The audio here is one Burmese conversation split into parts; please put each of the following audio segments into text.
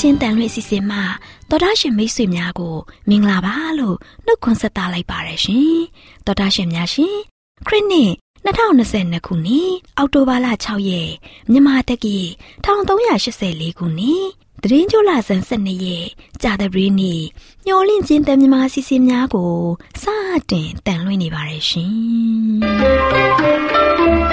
AWR ညှိုလင့်ချင်းတန်လွင့်စီစဉ်မှာတော်တာရှင်မိတ်ဆွေများကိုမင်္ဂလာပါလို့နှုတ်ခွန်းဆက်သလိုက်ပါရရှင်တော်တာရှင်များရှင်ခရစ်နှစ်2022ခုနှစ်အောက်တိုဘာလ6ရက်မြန်မာတက္ကီ1384ခုနှစ်တရင်ကျလာဆန်း12ရက်ကြာသပတေးနေ့ညှိုလင့်ချင်းတန်မြမာစီစဉ်များကိုစတင်တန်လွင့်နေပါရရှင်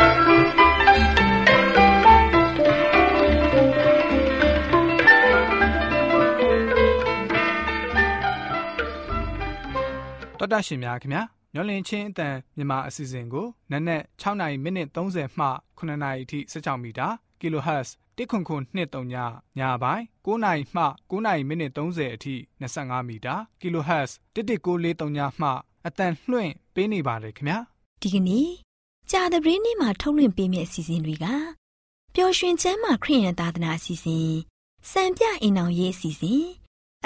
တော်တာရှင်များခင်ဗျာမျောလင်းချင်းအတန်မြန်မာအစီအစဉ်ကိုနက်နက်6နာရီမိနစ်30မှ9နာရီအထိ16မီတာ kHz 10923ညညပိုင်း9နာရီမှ9နာရီမိနစ်30အထိ25မီတာ kHz 11943ညမှအတန်လွှင့်ပေးနေပါတယ်ခင်ဗျာဒီကနေ့ကြာသပတေးနေ့မှာထုတ်လွှင့်ပေးမယ့်အစီအစဉ်တွေကပျော်ရွှင်ချမ်းသာခရိယန်သာသနာအစီအစဉ်စံပြအိမ်အောင်ရေးအစီအစဉ်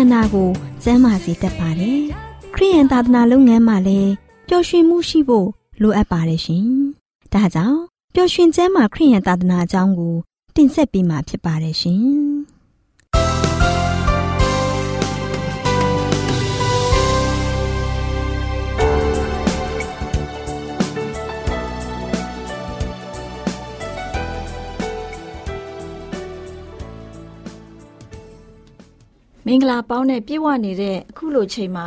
န္ဓာကိုကျန်းမာစေတတ်ပါတယ်။ခရိယန်သာသနာလုပ်ငန်းမှာလည်းပျော်ရွှင်မှုရှိဖို့လိုအပ်ပါတယ်ရှင်။ဒါကြောင့်ပျော်ရွှင်ခြင်းမှာခရိယန်သာသနာအကြောင်းကိုတင်ဆက်ပေးမှာဖြစ်ပါတယ်ရှင်။ မင်္ဂလာပေါင်းနဲ့ပြည့်ဝနေတဲ့အခုလိုချိန်မှာ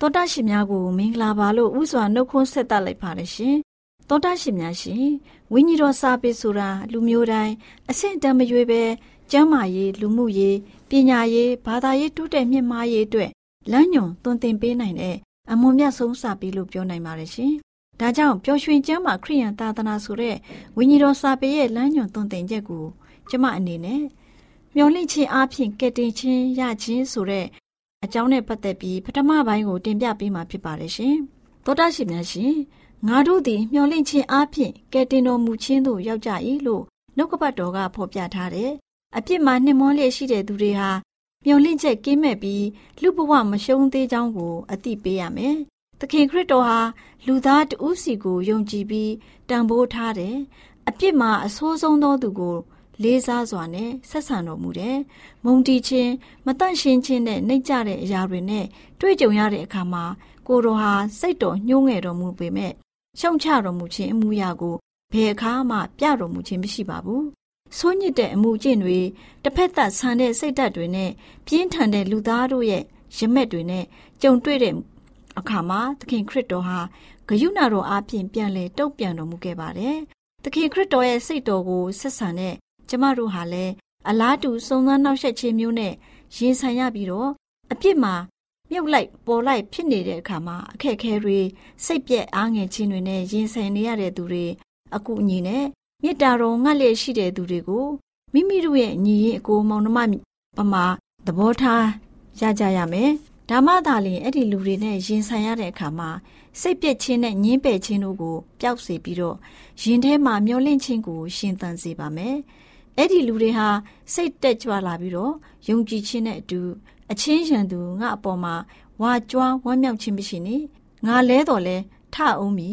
သောတာရှင်များကိုမင်္ဂလာပါလို့ဥစွာနှုတ်ခွန်းဆက်သလိုက်ပါတယ်ရှင်သောတာရှင်များရှင်ဝိညာဉ်တော်စာပေဆိုတာလူမျိုးတိုင်းအဆင့်တန်းမရွေးပဲကျမ်းမာရေးလူမှုရေးပညာရေးဘာသာရေးတိုးတက်မြင့်မားရေးအတွက်လမ်းညွန်သွန်သင်ပေးနိုင်တဲ့အမွန်မြတ်ဆုံးစာပေလို့ပြောနိုင်ပါတယ်ရှင်ဒါကြောင့်ပျော်ရွှင်ကျမ်းမာခရိယန်သာသနာဆိုတဲ့ဝိညာဉ်တော်စာပေရဲ့လမ်းညွန်သွန်သင်ချက်ကိုကျမအနေနဲ့ မျော်လင့်ခြင်းအပြင်ကဲတင်ခြင်းရခြင်းဆိုတဲ့အကြောင်းနဲ့ပတ်သက်ပြီးပထမပိုင်းကိုတင်ပြပေးမှာဖြစ်ပါတယ်ရှင်သောတာရှင်များရှင်ငါတို့သည်မျော်လင့်ခြင်းအပြင်ကဲတင်တော်မူခြင်းသို့ရောက်ကြ၏လို့နှုတ်ကပတ်တော်ကဖော်ပြထားတယ်အပြစ်မှာနှိမ့်မွန်းလျက်ရှိတဲ့သူတွေဟာမျော်လင့်ချက်ကင်းမဲ့ပြီးလူဘဝမရှုံးသေးကြောင်းကိုအသိပေးရမယ်။သခင်ခရစ်တော်ဟာလူသားတဦးစီကိုယုံကြည်ပြီးတန်ဖိုးထားတယ်။အပြစ်မှာအဆိုးဆုံးသောသူကို လေးစားစွာနဲ့ဆက်ဆံတော်မူတယ်။မုံတီချင်းမတန့်ရှင်းခြင်းနဲ့နှိမ့်ကြတဲ့အရာတွေနဲ့တွေ့ကြုံရတဲ့အခါမှာကိုတော်ဟာစိတ်တော်ညှိုးငယ်တော်မူပေမဲ့ရှုံချတော်မူခြင်းအမှုရာကိုဘယ်အခါမှပြတော်မူခြင်းမရှိပါဘူးဆိုးညစ်တဲ့အမှုကျင့်တွေတစ်ဖက်သက်ဆန်တဲ့စိတ်ဓာတ်တွေနဲ့ပြင်းထန်တဲ့လူသားတို့ရဲ့ရမက်တွေနဲ့ကြုံတွေ့တဲ့အခါမှာသခင်ခရစ်တော်ဟာဂယုဏတော်အပြင်ပြန်လဲတုံ့ပြန်တော်မူခဲ့ပါတယ်။သခင်ခရစ်တော်ရဲ့စိတ်တော်ကိုဆက်ဆံတဲ့ ကျမတို့ဟာလည်းအလားတူစုံစမ်းနှောက်ယှက်ခြင်းမျိုးနဲ့ရင်ဆိုင်ရပြီးတော့အပြစ်မှာမြုပ်လိုက်ပေါ်လိုက်ဖြစ်နေတဲ့အခါမှာအခက်အခဲတွေစိတ်ပြက်အားငယ်ခြင်းတွေနဲ့ရင်ဆိုင်နေရတဲ့သူတွေအကူအညီနဲ့မေတ္တာတော်ငတ်လျက်ရှိတဲ့သူတွေကိုမိမိတို့ရဲ့ညီရင်အကိုမောင်နှမပမာသဘောထားရကြရမယ်။ဒါမှသာလျှင်အဲ့ဒီလူတွေနဲ့ရင်ဆိုင်ရတဲ့အခါမှာစိတ်ပြည့်ခြင်းနဲ့ညှင်းပယ်ခြင်းတို့ကိုပျောက်စေပြီးတော့ရင်ထဲမှာမျောလင့်ခြင်းကိုရှင်သန်စေပါမယ်။ အဲ့ဒီလူတွေဟာစိတ်တက်ကြွလာပြီးတော့ယုံကြည်ခြင်းနဲ့အတူအချင်းရန်သူငါအပေါ်မှာဝါကြွားဝမ်းမြောက်ခြင်းမရှိနေငါလဲတော်လဲထအောင်မီ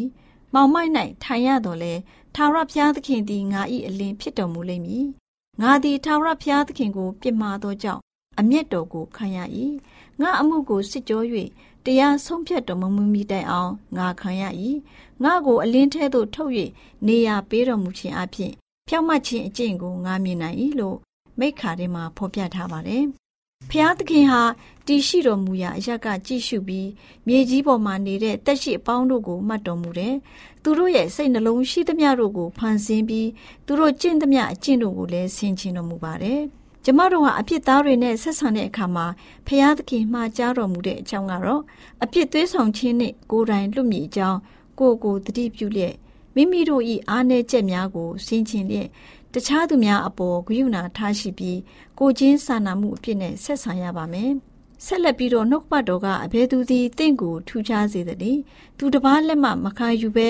မောင်မိုက်၌ထိုင်ရတော်လဲထာဝရဘုရားသခင်သည်ငါ၏အလင်းဖြစ်တော်မူလိမ့်မည်။ငါသည်ထာဝရဘုရားသခင်ကိုပြစ်မှားသောကြောင့်အမျက်တော်ကိုခံရ၏။ငါအမှုကိုစစ်ကြော၍တရားဆုံးဖြတ်တော်မမူမီတိုင်အောင်ငါခံရ၏။ငါကိုအလင်းထဲသို့ထုတ်၍နေရာပေးတော်မူခြင်းအပြင် ဖြောင့်မတ်ခြင်းအကျင့်ကိုငါမြင်နိုင်၏လို့မိခါထဲမှာဖော်ပြထားပါတယ်။ဖျားသခင်ဟာတည်ရှိတော်မူရာအရက်ကကြည့်ရှုပြီးမြေကြီးပေါ်မှာနေတဲ့တက်ရှိအပေါင်းတို့ကိုမှတ်တော်မူတယ်။သူတို့ရဲ့စိတ်နှလုံးရှိသမျှတို့ကိုဖန်ဆင်းပြီးသူတို့ကျင့်သမျှအကျင့်တို့ကိုလည်းဆင်ခြင်တော်မူပါတယ်။ကျမတို့ဟာအပြစ်သားတွေနဲ့ဆက်ဆံတဲ့အခါမှာဖျားသခင်မှာကြားတော်မူတဲ့အကြောင်းကတော့အပြစ်သွေးဆောင်ခြင်းနဲ့ကိုယ်တိုင်လွတ်မြေအကြောင်းကိုကိုတတိပြုလျက် မိမိတို့၏အားနည်းချက်များကိုဆင်ခြင်လျက်တခြားသူများအပေါ်ဂရုဏာထားရှိပြီးကိုချင်းစာနာမှုအဖြစ်နဲ့ဆက်ဆံရပါမယ်။ဆက်လက်ပြီးတော့နှုတ်ပတ်တော်ကအဘယ်သူသည်တင့်ကိုထူခြားစေသနည်းသူတစ်ပါးလက်မှမခံယူဘဲ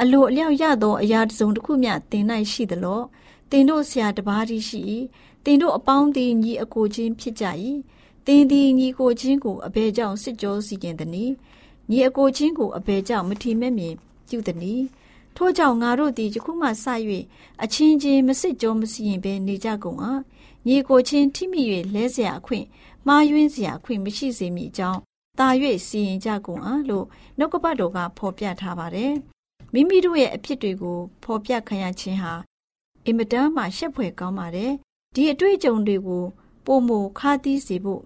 အလိုအလျောက်ရသောအရာတစ်စုံတစ်ခုမျှတင်၌ရှိသလောတင်တို့ဆရာတစ်ပါးတည်းရှိ၏တင်တို့အပေါင်းသည်ညီအကိုချင်းဖြစ်ကြ၏တင်သည်ညီကိုချင်းကိုအဘယ်ကြောင့်စစ်ကြောစီခြင်းသနည်းညီအကိုချင်းကိုအဘယ်ကြောင့်မထီမဲ့မြင်ပြုသနည်း ထို့ကြောင့်ငါတို့သည်ယခုမှစ၍အချင်းချင်းမစစ်ကြောမစီရင်ဘဲနေကြကုန်အားညီကိုချင်းထိမိ၍လဲเสียအခွင့်မှားယွင်းเสียအခွင့်မရှိစေမိကြောင်းတာ၍စီရင်ကြကုန်အားလို့နှုတ်ကပတ်တော်ကဖော်ပြထားပါတယ်မိမိတို့ရဲ့အဖြစ်တွေကိုဖော်ပြခံရခြင်းဟာအင်မတန်မှရှက်ဖွယ်ကောင်းပါတယ်ဒီအတွေ့အကြုံတွေကိုပုံမခါသီးစေဖို့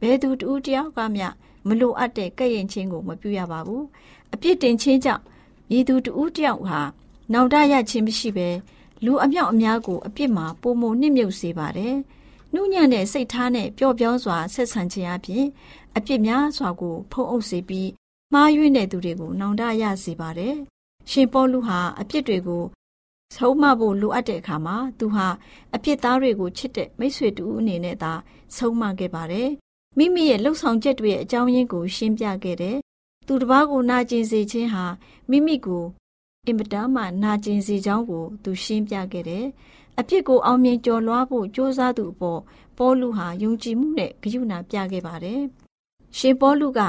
ဘယ်သူတူတယောက်ကမျှမလိုအပ်တဲ့ကဲ့ရင်ချင်းကိုမပြုရပါဘူးအပြစ်တင်ခြင်းကြောင့် ရည်သူတူတယောက်ဟာနောင်တရခြင်းမရှိဘဲလူအမြောက်အများကိုအပြစ်မှာပုံမနှိမ့်မြုပ်စေပါတယ်နှုညံ့တဲ့စိတ်ထားနဲ့ပျော့ပြောင်းစွာဆက်ဆံခြင်းအပြင်အပြစ်များစွာကိုဖုံးအုပ်စေပြီးမှားယွင်းတဲ့သူတွေကိုနောင်တရစေပါတယ်ရှင်ပေါလုဟာအပြစ်တွေကိုဆုံးမဖို့လိုအပ်တဲ့အခါမှာသူဟာအပြစ်သားတွေကိုချစ်တဲ့မိတ်ဆွေတူအနေနဲ့သာဆုံးမခဲ့ပါတယ်။မိမိရဲ့လှုပ်ဆောင်ချက်တွေရဲ့အကြောင်းရင်းကိုရှင်းပြခဲ့တယ်။ သူတစ်ပါးကိုနာကျင်စေခြင်းဟာမိမိကိုအင်မတန်မှနာကျင်စေကြောင်းကို သူရှင်းပြခဲ့တယ်။အပြစ်ကိုအောင်မြင်ကျော်လွှားဖို့ကြိုးစားသူအပေါ်ပေါလုဟာယုံကြည်မှုနဲ့ဂရုဏာပြခဲ့ပါတယ်။ရှင်ပေါလုက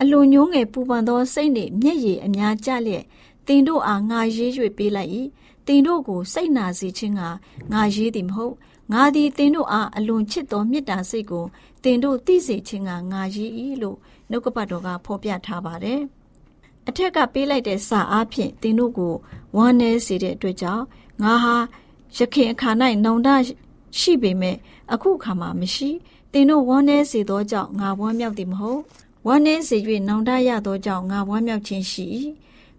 အလွန်ညှိုးငယ်ပူပန်သောစိတ်နှင့်မျက်ရည်အများကျလျက်တင်တို့အားငါရေး၍ပေးလိုက်၏တင်တို့ကိုစိတ်နာစေခြင်းကငါရေးသည်မဟုတ်ငါသည်တင်တို့အားအလွန်ချစ်သောမေတ္တာစိတ်ကိုတင်တို့သိစေခြင်းကငါရေး၏လို့ နှုတ်ကပတ်တော်ကဖော်ပြထားပါတယ်အထက်ကပေးလိုက်တဲ့စာအားဖြင့်တင်တို့ကိုဝမ်းနည်းစေတဲ့အတွက်ကြောင့်ငါဟာရခင်အခါ၌နောင်တရှိပေမဲ့အခုအခါမှာမရှိသင်တို့ဝမ်းနည်းစေသောကြောင့်ငါဝမ်းမြောက်သည်မဟုတ်ဝမ်းနည်းစေ၍နောင်တရသောကြောင့်ငါဝမ်းမြောက်ခြင်းရှိ၏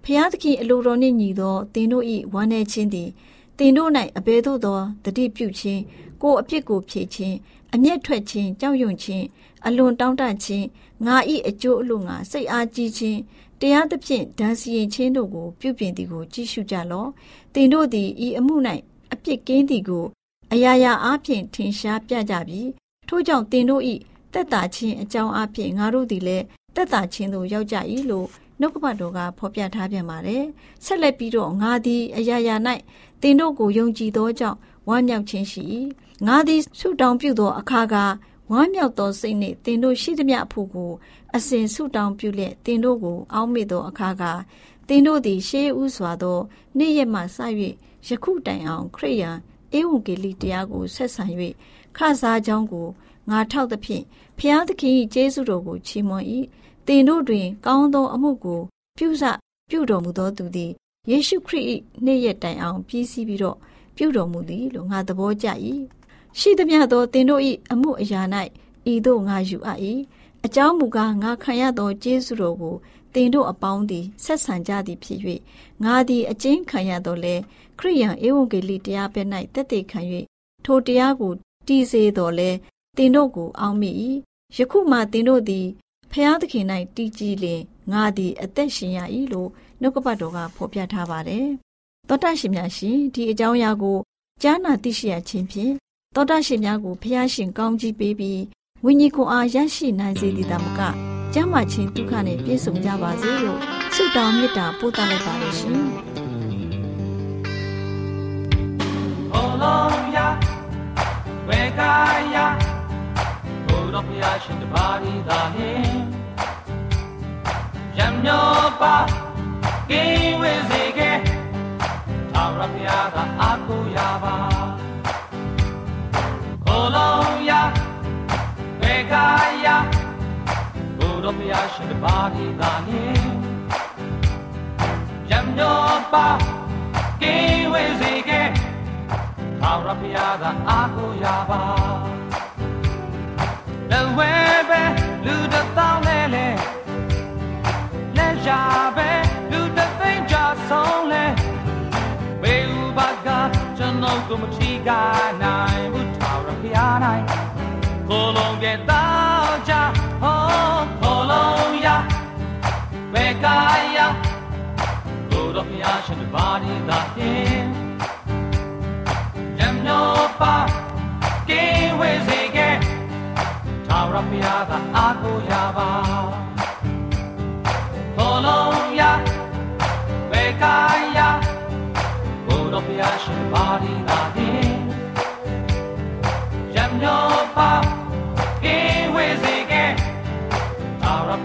ဖျားသခင်အလိုတော်နှင့်ညီသောသင်တို့၏ဝမ်းနည်းခြင်းသည်တင်တို့၌အဘယ်သို့သောတတိပြုခြင်းကိုအပြစ်ကိုဖြေခြင်းအမျက်ထွက်ခြင်းကြောက်ရွံ့ခြင်း အလွန်တောင်းတခြင်းငါဤအကျိုးအလို့ငါစိတ်အားကြီးခြင်းတရားသဖြင့်ဒဏ်စီရင်ခြင်းတို့ကိုပြုပြင်သည်ကိုကြည့်ရှုကြလော့တင်တို့သည်ဤအမှု၌အပြစ်ကင်းသည်ကိုအရာရာအားဖြင့်ထင်ရှားပြကြပြီထို့ကြောင့်တင်တို့ဤတက်တာခြင်းအကြောင်းအဖြစ်ငါတို့သည်လည်းတက်တာခြင်းသို့ရောက်ကြ၏လို့နှုတ်ကပတ်တော်ကဖော်ပြထားပြန်ပါတယ်ဆက်လက်ပြီးတော့ငါသည်အရာရာ၌တင်တို့ကိုယုံကြည်သောကြောင့်ဝမ်းမြောက်ခြင်းရှိ၏ငါသည်ဆုတောင်းပြုသောအခါက ဝမ်းမြောက်သောစိတ်နှင့်တင်တို့ရှိသမျှအဖို့ကို အစဉ်ဆုတောင်းပြုလျက်တင်တို့ကို အောက်မေ့သောအခါကတင်တို့သည် ရှေးဥစွာသော နေ့ရက်မှစ၍ယခုတိုင်အောင် ခရိယံဧဝံဂေလိတရားကိုဆက်ဆံ၍ခစားကြောင်းကိုငါထောက်သဖြင့်ဖျားသခင်၏ကျေးဇူးတော်ကိုချီးမွမ်း၏တင်တို့တွင် ကောင်းသောအမှုကို ပြုစပြုတော်မူသောသူသည်ယေရှုခရစ်၏နေ့ရက်တိုင်အောင် ပြည့်စည်ပြီးတော့ပြုတော်မူသည်လို့ငါသဘောကျ၏ ရှိသမျှသောတင်တို့၏အမှုအရာ၌ဤသို့ငါယူအပ်၏အကြောင်းမူကားငါခံရသောကျေးဇူးတော်ကိုတင်တို့အပေါင်းသည်ဆက်ဆံကြသည်ဖြစ်၍ငါသည်အကျဉ်းခံရတော်လဲခရိယံဧဝံဂေလိတရားပဲ၌တက်တည်ခံ၍ထိုတရားကိုတည်စေတော်လဲတင်တို့ကိုအောက်မိ၏ယခုမှတင်တို့သည်ဖျားသခင်၌တည်ကြည်လင်ငါသည်အသက်ရှင်ရ၏လို့နှုတ်ကပတ်တော်ကဖော်ပြထားပါတယ်သောတရှင်များရှင်ဒီအကြောင်းအရာကိုကြားနာသိရှိရခြင်းဖြင့် သောတရှင်များကိုဖျားရှင်ကောင်းကြီးပေးပြီးဝိညာဉ်ကိုအားရရှိနိုင်စေသည်တမကကျမ်းမာခြင်းဒုက္ခနဲ့ပြည့်စုံကြပါစေလို့ဆုတောင်းမေတ္တာပို့သလိုက်ပါလို့ရှင်။ Oh Lord, yeah, where God, yeah, oh Lord, yeah, ရှင်တပါးဒီသာဟင်ရမျောပါကိဝေစေကေသာရဖျားသာအာကိုရပါ ကာယဘုရားဖျားရှင်တပါးဒီသာနေရမျောပါကိဝေစေကေသာရဖျားသာအာကိုရပါလဝဲပဲလူတစ်သောင်းလဲလဲရှာပဲလူတသိန်းကြဆုံးလဲဘေးဥပါကကျွန်တော်ကိုမထီကနိုင်ဘူးထာဝရဘုရားနိုင် ကိုလုံးပြတော့ကြဟောကိုလုံးရဘေကာယကိုတော့ဘုရားရှင်ဘာဒီသာဟင်ရမျောပါကေဝေစေကေထာဝရဘုရားကအားကိုရပါလုံးရဘေကာယဘုရားဖျားရှင်ပါရီသာ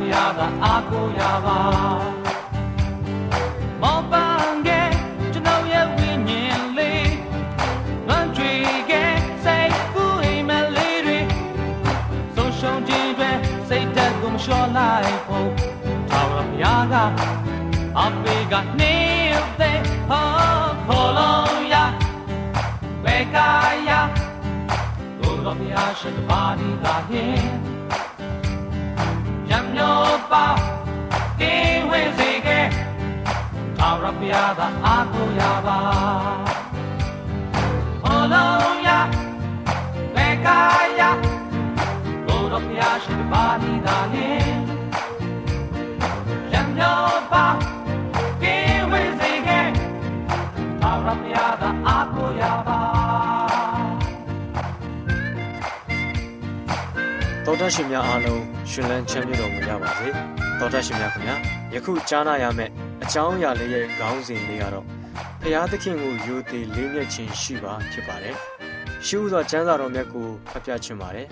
သာရဖျားသာအာကိုရပါမောပန်းကေကျွန်တော်ရဲ့ဝိညာဉ်လေးလွန်ကြွေကေစိတ်ကူအိမ်မလေးတွေဆုံးရှုံးခြင်းတွေစိတ်တက်ကိုမလျှော့လိုက်ဖို့ရာကအပေကနေသေဟောခေါ်လုံးရဝေကာယကိုယ်တော်ဘုရားရှိခိုးပါဒီသာဟင် သာရဘုရားသာအာကိုရပါခေါ်လုံးရဝေကာယကိုယ်တော်ဘုရားရှိခိုးပါဒီသာဟင်မျောပါကေဝေစေကေအာရမယာသာအာကိုရပါတော်တရှင်များအားလုံးရှင်လန်းချမ်းမြေ့တော်မူကြပါစေတော်တရှင်များခင်ဗျာယခုကြားနာရမယ့် အကြောင်းအရာလေးရဲ့ခေါင်းစဉ်လေးကတော့ဖျားသခင်ကိုယိုသေးလေးမြတ်ခြင်းရှိပါဖြစ်ပါတယ်ရှိဥစွာကျမ်းစာတော်မြတ်ကိုဖတ်ပြခြင်းပါတယ်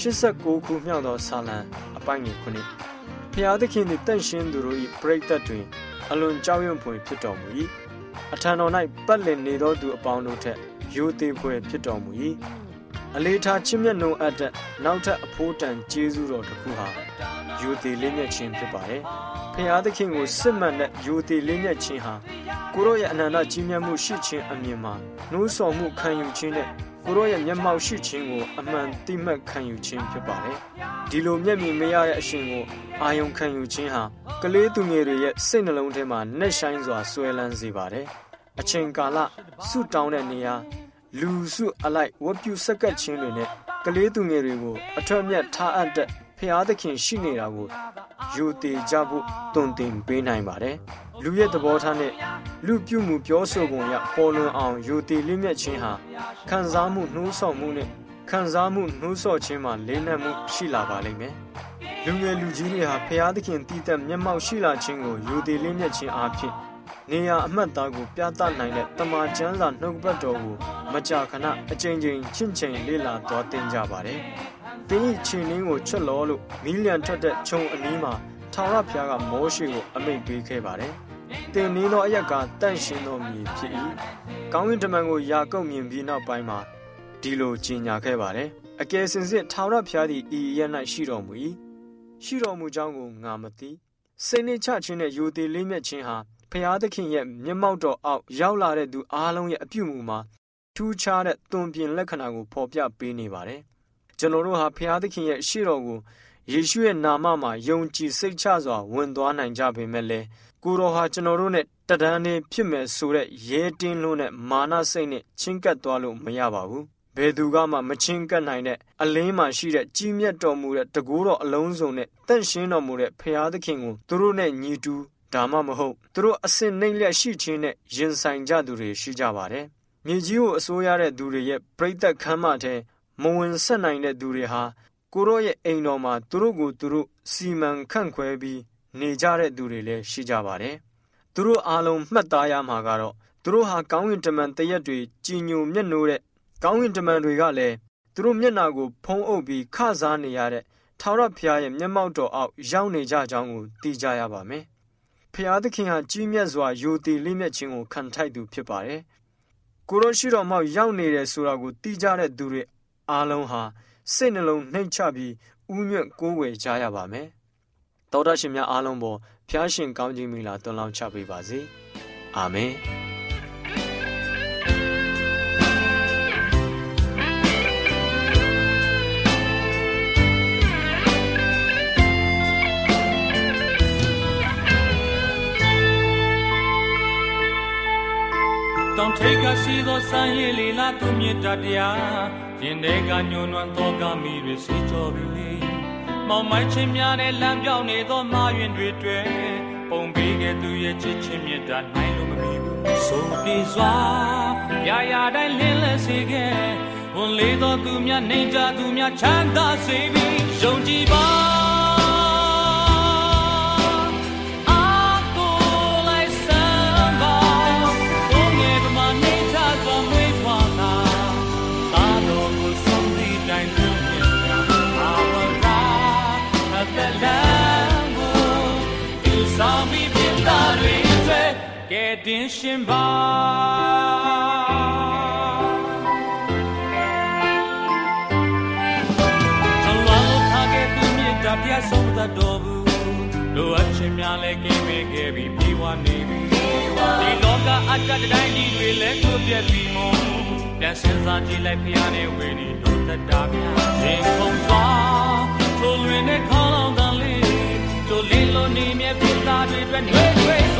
89ခုမြောက်သောဆာလံအပိုင်းငယ်9ဖျားသခင်သည်တန့်ရှင်းသူတို့၏ပရိသတ်တွင် အလွန်ကြောက်ရွံ့ဖွယ်ဖြစ်တော်မူ၏အထံတော်၌ပတ်လည်နေသောသူအပေါင်းတို့ထက်ရိုသေဖွယ်ဖြစ်တော်မူ၏အလေးထားချစ်မြတ်နိုးအပ်တဲ့နောက်ထပ်အဖိုးတန်ကျေးဇူးတော်တစ်ခုဟာ ရိုသေလေးမြတ်ခြင်းဖြစ်ပါတယ်ဖျားသခင်ကိုစစ်မှန်တဲ့ရိုသေလေးမြတ်ခြင်းဟာကိုရောရဲ့အနန္တကြီးမြတ်မှုရှိခြင်းအမြင်မှာနှိုးဆော်မှုခံယူခြင်းနဲ့ကိုရောရဲ့မျက်မှောက်ရှိခြင်းကိုအမှန်တိမှတ်ခံယူခြင်းဖြစ်ပါတယ်ဒီလိုမျက်မြင်မရတဲ့အရှင်ကိုအာယုံခံယူခြင်းဟာကလေးသူငယ်တွေရဲ့စိတ်နှလုံးထဲမှာနှက်ဆိုင်စွာဆွဲလန်းစေပါတယ်အချိန်ကာလဆုတောင်းတဲ့နေရာလူစုအလိုက်ဝတ်ပြုဆက်ကပ်ခြင်းတွေနဲ့ကလေးသူငယ်တွေကိုအထွတ်မြတ်ထားအပ်တဲ့ ဖျားသခင်ရှိနေတာကိုယူတည်ကြဖို့တုံတင်ပေးနိုင်ပါတယ်။လူရဲ့သဘောထားနဲ့လူပြုမှုပြောဆိုပုံရပေါ်လွင်အောင်ယူတည်လင်းမြတ်ခြင်းဟာခံစားမှုနှိုးဆော်မှုနဲ့ခံစားမှုနှိုးဆော်ခြင်းမှာလေးနက်မှုရှိလာပါလိမ့်မယ်။လူငယ်လူကြီးတွေဟာဖျားသခင်တည်တဲ့မျက်မှောက်ရှိလာခြင်းကိုယူတည်လင်းမြတ်ခြင်းအပြင်နေရအမှတ်သားကိုပြသနိုင်တဲ့တမန်ကျမ်းစာနှုတ်ပတ်တော်ကိုမကြာခဏအကြိမ်ကြိမ်ချင့်ချိန်လေ့လာတော်သင်ကြပါတယ်။ တင်းဤခြေနှင်းကိုချွတ်လောလို့မီးလျံထွက်တဲ့ခြုံအနီးမှာထာဝရဘုရားကမောရှေကိုအမိန့်ပေးခဲ့ပါတယ်။တင်နေသောအရက်ကတန့်ရှင်းသောမြေဖြစ်၏။ကောင်းကင်တမန်ကိုယာကုပ်မြင်ပြီးနောက်ပိုင်းမှာဒီလိုကြီးညာခဲ့ပါတယ်။အကယ်စင်စစ်ထာဝရဘုရားသည်ဤရ၌ရှိတော်မူ၏။ရှိတော်မူကြောင်းကိုငါမသိ။စိတ်နှချခြင်းနဲ့ယူသေးလေးမြတ်ခြင်းဟာဖျားသခင်ရဲ့မျက်မှောက်တော်အောက်ရောက်လာတဲ့သူအားလုံးရဲ့အပြုအမူမှာထူးခြားတဲ့သွန်ပြင်လက္ခဏာကိုဖော်ပြပေးနေပါတယ်။ ကျွန်တော်တို့ဟာဖျားသခင်ရဲ့ရှေ့တော်ကိုယေရှုရဲ့နာမမှာယုံကြည်စိတ်ချစွာဝင်သွားနိုင်ကြပေမဲ့လည်းကိုတော်ဟာကျွန်တော်တို့နဲ့တဒန်းနေဖြစ်မယ်ဆိုတဲ့ရဲတင်းလို့နဲ့မာနစိတ်နဲ့ချင်းကပ်သွားလို့မရပါဘူး။ဘယ်သူကမှမချင်းကပ်နိုင်တဲ့အလင်းမှရှိတဲ့ကြီးမြတ်တော်မူတဲ့တကူတော်အလုံးစုံနဲ့တန့်ရှင်းတော်မူတဲ့ဖျားသခင်ကိုသူတို့နဲ့ညီတူဒါမှမဟုတ်သူတို့အစင်နှိမ့်လျက်ရှိခြင်းနဲ့ရင်ဆိုင်ကြသူတွေရှိကြပါတယ်။မြေကြီးကိုအစိုးရတဲ့သူတွေရဲ့ပြိသက်ခမ်းမထဲ မဝင်ဆက်နိုင်တဲ့သူတွေဟာကိုရောရဲ့အိမ်တော်မှာသူတို့ကိုသူတို့စီမံခန့်ခွဲပြီးနေကြတဲ့သူတွေလည်းရှိကြပါတယ်။သူတို့အားလုံးမှတ်သားရမှာကတော့သူတို့ဟာကောင်းကင်တမန်တရက်တွေကြည်ညိုမျက်နှိုးတဲ့ကောင်းကင်တမန်တွေကလည်းသူတို့မျက်နာကိုဖုံးအုပ်ပြီးခစားနေရတဲ့ထာဝရဘုရားရဲ့မျက်မှောက်တော်အောက်ရောက်နေကြကြောင်းကိုသိကြရပါမယ်ဖျားသခင်ဟာကြီးမြတ်စွာယိုတည်လိမ့်မြတ်ခြင်းကိုခံထိုက်သူဖြစ်ပါတယ်။ကိုရောရှိတော်မောက်ရောက်နေတယ်ဆိုတာကိုသိကြတဲ့သူတွေ အားလုံးဟာစိတ်နှလုံးနှိမ်ချပြီးဥညွတ်ကိုးဝယ်ကြရပါမယ်။တောတရှင်များအားလုံးပေါ်ဖျားရှင်ကောင်းကြီးမင်္ဂလာတွန်းလောင်းချပေးပါစေ။အာမင်။တောင် ရှိသောစံရည်လီလာသူမြတ်တရားရင်ထဲကညွန်နွမ်းသောကမိတွေစီကြောပြီလေမောင်မိုင်းချင်းများနဲ့လမ်းပြောင်းနေသောမာယွင်တွေတွေ့ပုံပေးခဲ့သူရဲ့ချစ်ချင်းမြတ်တာနိုင်လို့မမီဘူးဆိုပြေစွာရာရာတိုင်းလင်းလက်စေခဲ့ဝန်လေးသောသူများနေကြသူများချမ်းသာစေပြီးယုံကြည်ပါ ရှင်ပါကျွန်တော်ထားခဲ့သူမြတ်တာပြဆုံးသတ်တော်ဘူးလိုအပ်ခြင်းများလည်းကင်းမဲ့ခဲ့ပြီးပြေဝနေပြီဒီလောကအတ္တတိုင်းကြီးတွေလည်းကိုပြက်ပြီးမို့ပြန်စင်စားကြည့်လိုက်ဖျားနေဝေဒီတို့တတ်တာများရင်ကုန်သွားထိုလွင်တဲ့ခေါင်းလောင်တန်လေးတို့လေးလုံးနေမြဲပြသားတွေအတွက်နှွေးထွေးစွာနေ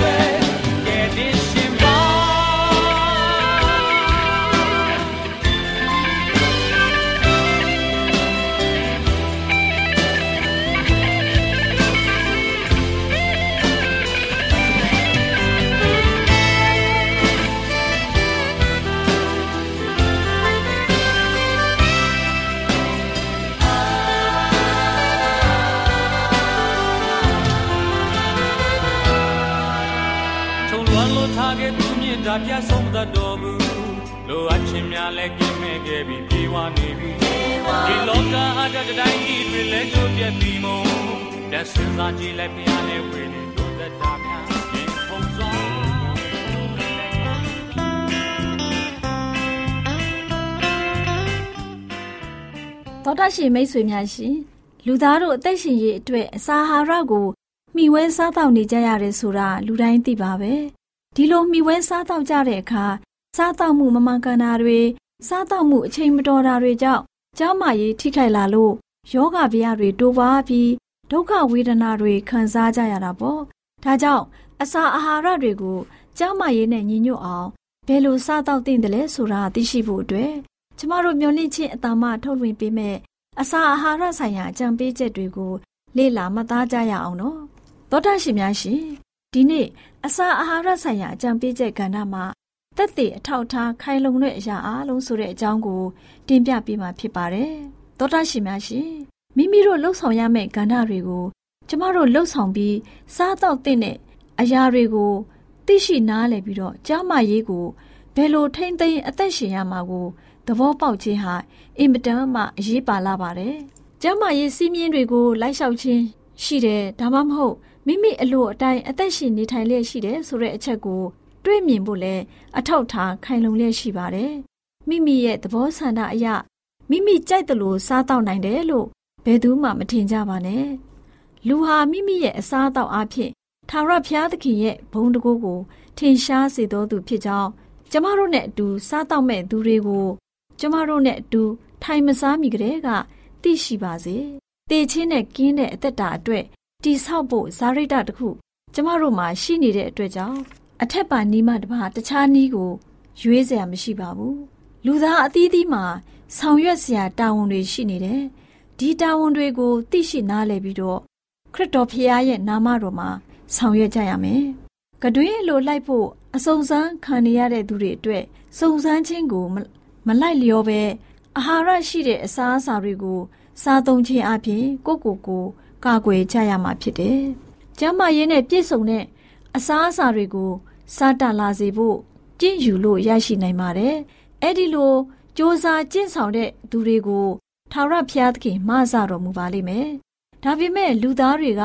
စားကြည့်လိုက်ပြရတဲ့ဝေနဲ့တို့သက်တာများရင်ဖုံစွာတော်တရှင်မိတ်ဆွေများရှင်လူသားတို့အသက်ရှင်ရေးအတွက်အစာဟာရကိုမျှဝဲစားတောက်နေကြရတယ်ဆိုတာလူတိုင်းသိပါပဲဒီလိုမျှဝဲစားတောက်ကြတဲ့အခါစားတောက်မှုမမှန်ကန်တာတွေစားတောက်မှုအချိန်မတော်တာတွေကြောင့်ကျန်းမာရေးထိခိုက်လာလို့ယောဂဗျာတွေတိုးပွားပြီး ဒုက္ခဝေဒနာတွေခံစားကြရတာပေါ့ဒါကြောင့်အစာအာဟာရတွေကိုကျန်းမာရေးနဲ့ညီညွတ်အောင်ဘယ်လိုစားတောက်သင့်တယ်လဲဆိုတာသိရှိဖို့အတွက်ကျမတို့မျှဝင့်ခြင်းအတ္တမထုတ်လွှင့်ပေးမဲ့အစာအာဟာရဆိုင်ရာအကြံပေးချက်တွေကိုလေ့လာမှတ်သားကြရအောင်နော်သောတာရှင်များရှင်ဒီနေ့အစာအာဟာရဆိုင်ရာအကြံပေးချက်ကဏ္ဍမှာတက်သေးအထောက်ထားခိုင်လုံတဲ့အရာအလုံးဆိုတဲ့အကြောင်းကိုတင်ပြပေးမှာဖြစ်ပါတယ်သောတာရှင်များရှင် မိမိတို့လှုပ်ဆောင်ရမယ့်ကဏ္ဍတွေကိုကျမတို့လှုပ်ဆောင်ပြီးစားတော့တဲ့အရာတွေကိုသိရှိနားလည်ပြီးတော့ကြားမရေးကိုဘယ်လိုထိမ့်သိမ်းအသက်ရှင်ရမှာကိုသဘောပေါက်ခြင်းဟာအင်မတန်မှအရေးပါလာပါတယ်။ကျမရေးစီးမြင်တွေကိုလိုက်လျှောက်ခြင်းရှိတယ်ဒါမှမဟုတ်မိမိအလိုအတိုင်းအသက်ရှင်နေထိုင်လျက်ရှိတယ်ဆိုတဲ့အချက်ကိုတွေ့မြင်ဖို့လဲအထောက်ထားခိုင်လုံလျက်ရှိပါတယ်။မိမိရဲ့သဘောဆန္ဒအရမိမိကြိုက်တယ်လို့စားတော့နိုင်တယ်လို့ ဘယ်သူမှမထင်ကြပါနဲ့။လူဟာမိမိရဲ့အစားအသောက်အဖြစ်ထာဝရဘုရားသခင်ရဲ့ဘုန်းတကူကို ထင်ရှားစေတော်သူဖြစ်ကြောင်းကျမတို့နဲ့အတူစားတော့မဲ့သူတွေကိုကျမတို့နဲ့အတူထိုင်မစားမိကြတဲ့ကသိရှိပါစေ။တေချင်းနဲ့ကင်းတဲ့အသက်တာအတွက်တိဆောက်ဖို့ဇာရိတတခုကျမတို့မှာရှိနေတဲ့အတွက်ကြောင့်အထက်ပါနီးမှတပါတခြားနီးကိုရွေးစရာမရှိပါဘူး။လူသားအသီးသီးမှာဆောင်ရွက်စရာတာဝန်တွေရှိနေတယ်။ ဒီတာဝန်တွေကိုသိရှိနားလည်ပြီးတော့ခရစ်တော်ဖခင်ရဲ့နာမတော်မှာဆောင်ရွက်ကြရမယ်။ကတွင်းလိုလိုက်ဖို့အစုံစမ်းခံနေရတဲ့သူတွေအတွက်စုံစမ်းခြင်းကိုမလိုက်လျောပဲအာဟာရရှိတဲ့အစားအစာတွေကိုစားသုံးခြင်းအပြင်ကိုကိုကိုကာကွယ်ကြရမှာဖြစ်တယ်။ကျန်းမာရေးနဲ့ပြည့်စုံတဲ့အစားအစာတွေကိုစားတလာစေဖို့ကြင့်ယူလို့ရရှိနိုင်ပါတယ်။အဲ့ဒီလိုစ조사ကျင့်ဆောင်တဲ့သူတွေကို ထာဝရဘုရားသခင်မဆတော်မူပါလိမ့်မယ်။ဒါပေမဲ့လူသားတွေက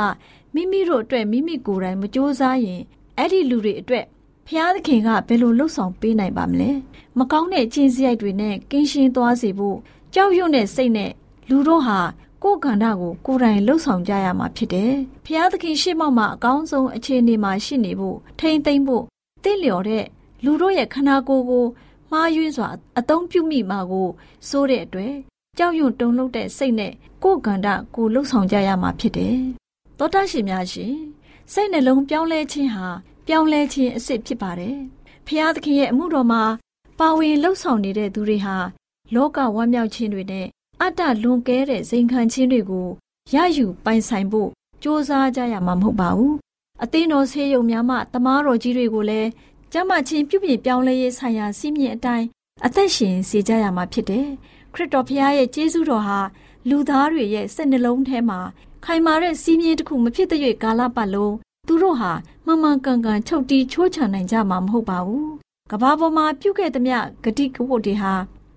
မိမိတို့အတွက်မိမိကိုယ်တိုင်မစ조사ရင်အဲ့ဒီလူတွေအတွက်ဖျားသခင်ကဘယ်လိုလှုပ်ဆောင်ပေးနိုင်ပါမလဲမကောင်းတဲ့ကျင့်စရိုက်တွေနဲ့ကင်းရှင်းသွားစေဖို့ကြောက်ရွံ့တဲ့စိတ်နဲ့လူတို့ဟာကိုယ်ကန္တာကိုကိုယ်တိုင်လှုပ်ဆောင်ကြရမှာဖြစ်တယ်ဖျားသခင်ရှေ့မှောက်မှာအကောင်းဆုံးအခြေအနေမှာရှိနေဖို့ထိမ့်သိမ့်ဖို့တင့်လျော်တဲ့လူတို့ရဲ့ခန္ဓာကိုယ်ကိုမှားယွင်းစွာအသုံးပြုမိမှာကိုစိုးတဲ့အတွက် ကြောက်ရွံ့တုန်လှုပ်တဲ့စိတ်နဲ့ကိုယ်ကန္တာကိုလှုပ်ဆောင်ကြရမှာဖြစ်တယ်သောတာရှင်များရှင်စိတ်နှလုံးပြောင်းလဲခြင်းဟာပြောင်းလဲခြင်းအစ်စ်ဖြစ်ပါတယ်။ဖျားသခင်ရဲ့အမှုတော်မှာပါဝင်လှုပ်ဆောင်နေတဲ့သူတွေဟာလောကဝမ်းမြောက်ခြင်းတွေနဲ့အတ္တလွန်ကဲတဲ့စိန်ခံခြင်းတွေကိုရယူပိုင်ဆိုင်ဖို့စ조사ကြရမှာမဟုတ်ပါဘူး။အသင်းတော်ဆေးရုံများမှတမားတော်ကြီးတွေကိုလည်းကျမ်းမာခြင်းပြုပြင်ပြောင်းလဲရေးဆိုင်ရာစီးမြင့်အတိုင်းအသက်ရှင်စေကြရမှာဖြစ်တယ်။ ခရစ်တော်ဖျားရဲ့ကျေးဇူးတော်ဟာလူသားတွေရဲ့စိတ်နှလုံးထဲမှာခိုင်မာတဲ့စီးမြင့်တစ်ခုမဖြစ်တဲ့ကာလပတ်လုံးသူတို့ဟာမှန်မှန်ကန်ကန်ချုပ်တီးချိုးချနိုင်ကြမှာမဟုတ်ပါဘူး။ကဘာပေါ်မှာပြုခဲ့သမျှဂတိကဝတ်တွေဟာ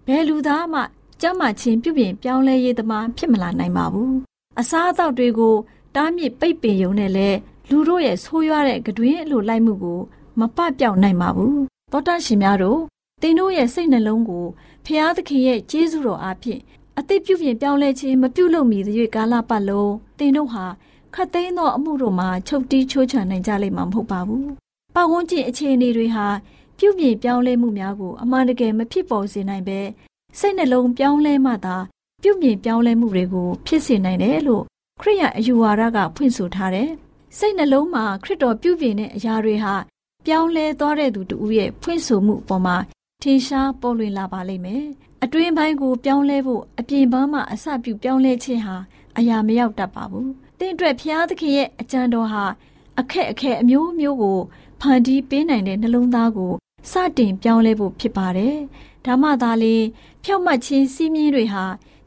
ဘယ်လူသားမှကြမ်းမာခြင်းပြုပြင်ပြောင်းလဲရေးသမားဖြစ်မလာနိုင်ပါဘူး။အစားအသောက်တွေကိုတားမြစ်ပိတ်ပင်ရုံနဲ့လဲလူတို့ရဲ့ဆိုးရွားတဲ့ကတွင်အလိုလိုက်မှုကို မပပြောင်းနိုင်ပါဘူး။သောတာရှင်များတို့ သင်တို့ရဲ့စိတ်နှလုံးကိုဖျားသခင်ရဲ့ကျေးဇူးတော်အားဖြင့်အသိပြုပြင်ပြောင်းလဲခြင်းမပြုလုပ်မီသရွေ့ကာလပတ်လုံးသင်တို့ဟာခတ်သိမ်းသောအမှုတို့မှာချုပ်တီးချိုးချနိုင်ကြလိမ့်မှာမဟုတ်ပါဘူး။ပတ်ဝန်းကျင်အခြေအနေတွေဟာပြုပြင်ပြောင်းလဲမှုများကိုအမှန်တကယ်မဖြစ်ပေါ်စေနိုင်ပဲစိတ်နှလုံးပြောင်းလဲမှသာပြုပြင်ပြောင်းလဲမှုတွေကို ဖြစ်စေနိုင်တယ်လို့ခရိယအယူဝါဒကဖွင့်ဆိုထားတယ်။စိတ်နှလုံးမှာခရစ်တော်ပြုပြင်တဲ့အရာတွေဟာပြောင်းလဲသွားတဲ့သူတူရဲ့ဖွင့်ဆိုမှုအပေါ်မှာ ထင်ရှားပေါ်လွင်လာပါလိမ့်မယ်။အတွင်းပိုင်းကိုပြောင်းလဲဖို့အပြင်ပန်းမှာအစပြုပြောင်းလဲခြင်းဟာအရာမရောက်တတ်ပါဘူး။တင့်အတွက်ဖျားသခင်ရဲ့အကြံတော်ဟာအခက်အခဲအမျိုးမျိုးကိုဖန်တီးပေးနိုင်တဲ့နှလုံးသားကိုစတင်ပြောင်းလဲဖို့ဖြစ်ပါတယ်။ဒါမှသာလေဖြောက်မှတ်ခြင်းစီးမြင်တွေဟာ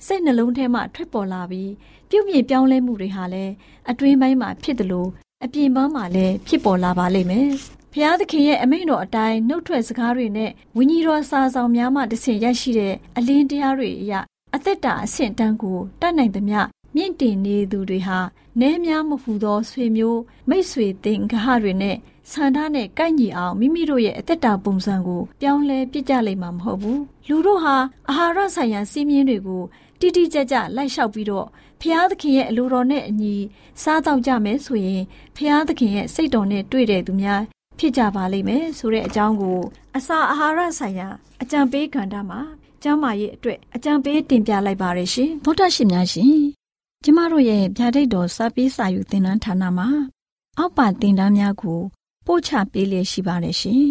စိတ်နှလုံးထဲမှထွက်ပေါ်လာပြီးပြုပြင်ပြောင်းလဲမှုတွေဟာလည်းအတွင်းပိုင်းမှာဖြစ်တယ်လို့အပြင်ပန်းမှာလည်းဖြစ်ပေါ်လာပါလိမ့်မယ်။ ဖျားသခင်ရဲ့အမိန့်တော်အတိုင်းနှုတ်ထွက်စကားတွေနဲ့ဝိညာဉ်တော်စာဆောင်များမှတဆင့်ရရှိတဲ့အလင်းတရားတွေအရအသက်တာအဆင့်တန်းကိုတတ်နိုင်သမျှမြင့်တင်နေသူတွေဟာနဲများမဟူသောဆွေမျိုးမိတ်ဆွေသင်္ဂဟတွေနဲ့ဆန္ဒနဲ့ကိုက်ညီအောင်မိမိတို့ရဲ့အသက်တာပုံစံကိုပြောင်းလဲပြစ်ကြလိမ့်မှာမဟုတ်ဘူးလူတို့ဟာအာဟာရဆိုင်ရာစီးမြင်တွေကိုထတိတိကျကျလိုက်လျှောက်ပြီးတော့ဖျားသခင်ရဲ့အလိုတော်နဲ့အညီစားတော့ကြမယ်ဆိုရင်ဖျားသခင်ရဲ့စိတ်တော်နဲ့တွေ့တဲ့သူများ ဖြစ်ကြပါလိမ့်မယ်ဆိုတဲ့အကြောင်းကို အစာအာဟာရဆိုင်ရာအကြံပေးကဏ္ဍမှာကျမ်းမာရေးအတွက်အကြံပေးတင်ပြလိုက်ပါရရှင်သောတာရှင်များရှင်ကျမတို့ရဲ့ဗျာဒိတ်တော်စာပေးစာယူသင်တန်းဌာနမှာ အောက်ပါသင်တန်းများကို ပို့ချပေးလျက်ရှိပါတယ်ရှင်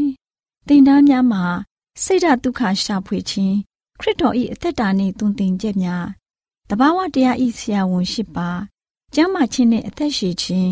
သင်တန်းများမှာစိတ်ဓာတ်ဒုက္ခရှာဖွေခြင်းခရစ်တော်၏အသက်တာနှင့်တုန်သင်ချက်များတဘာဝတရားဤဆရာဝန်ရှိပါကျမ်းမာခြင်းနဲ့အသက်ရှည်ခြင်း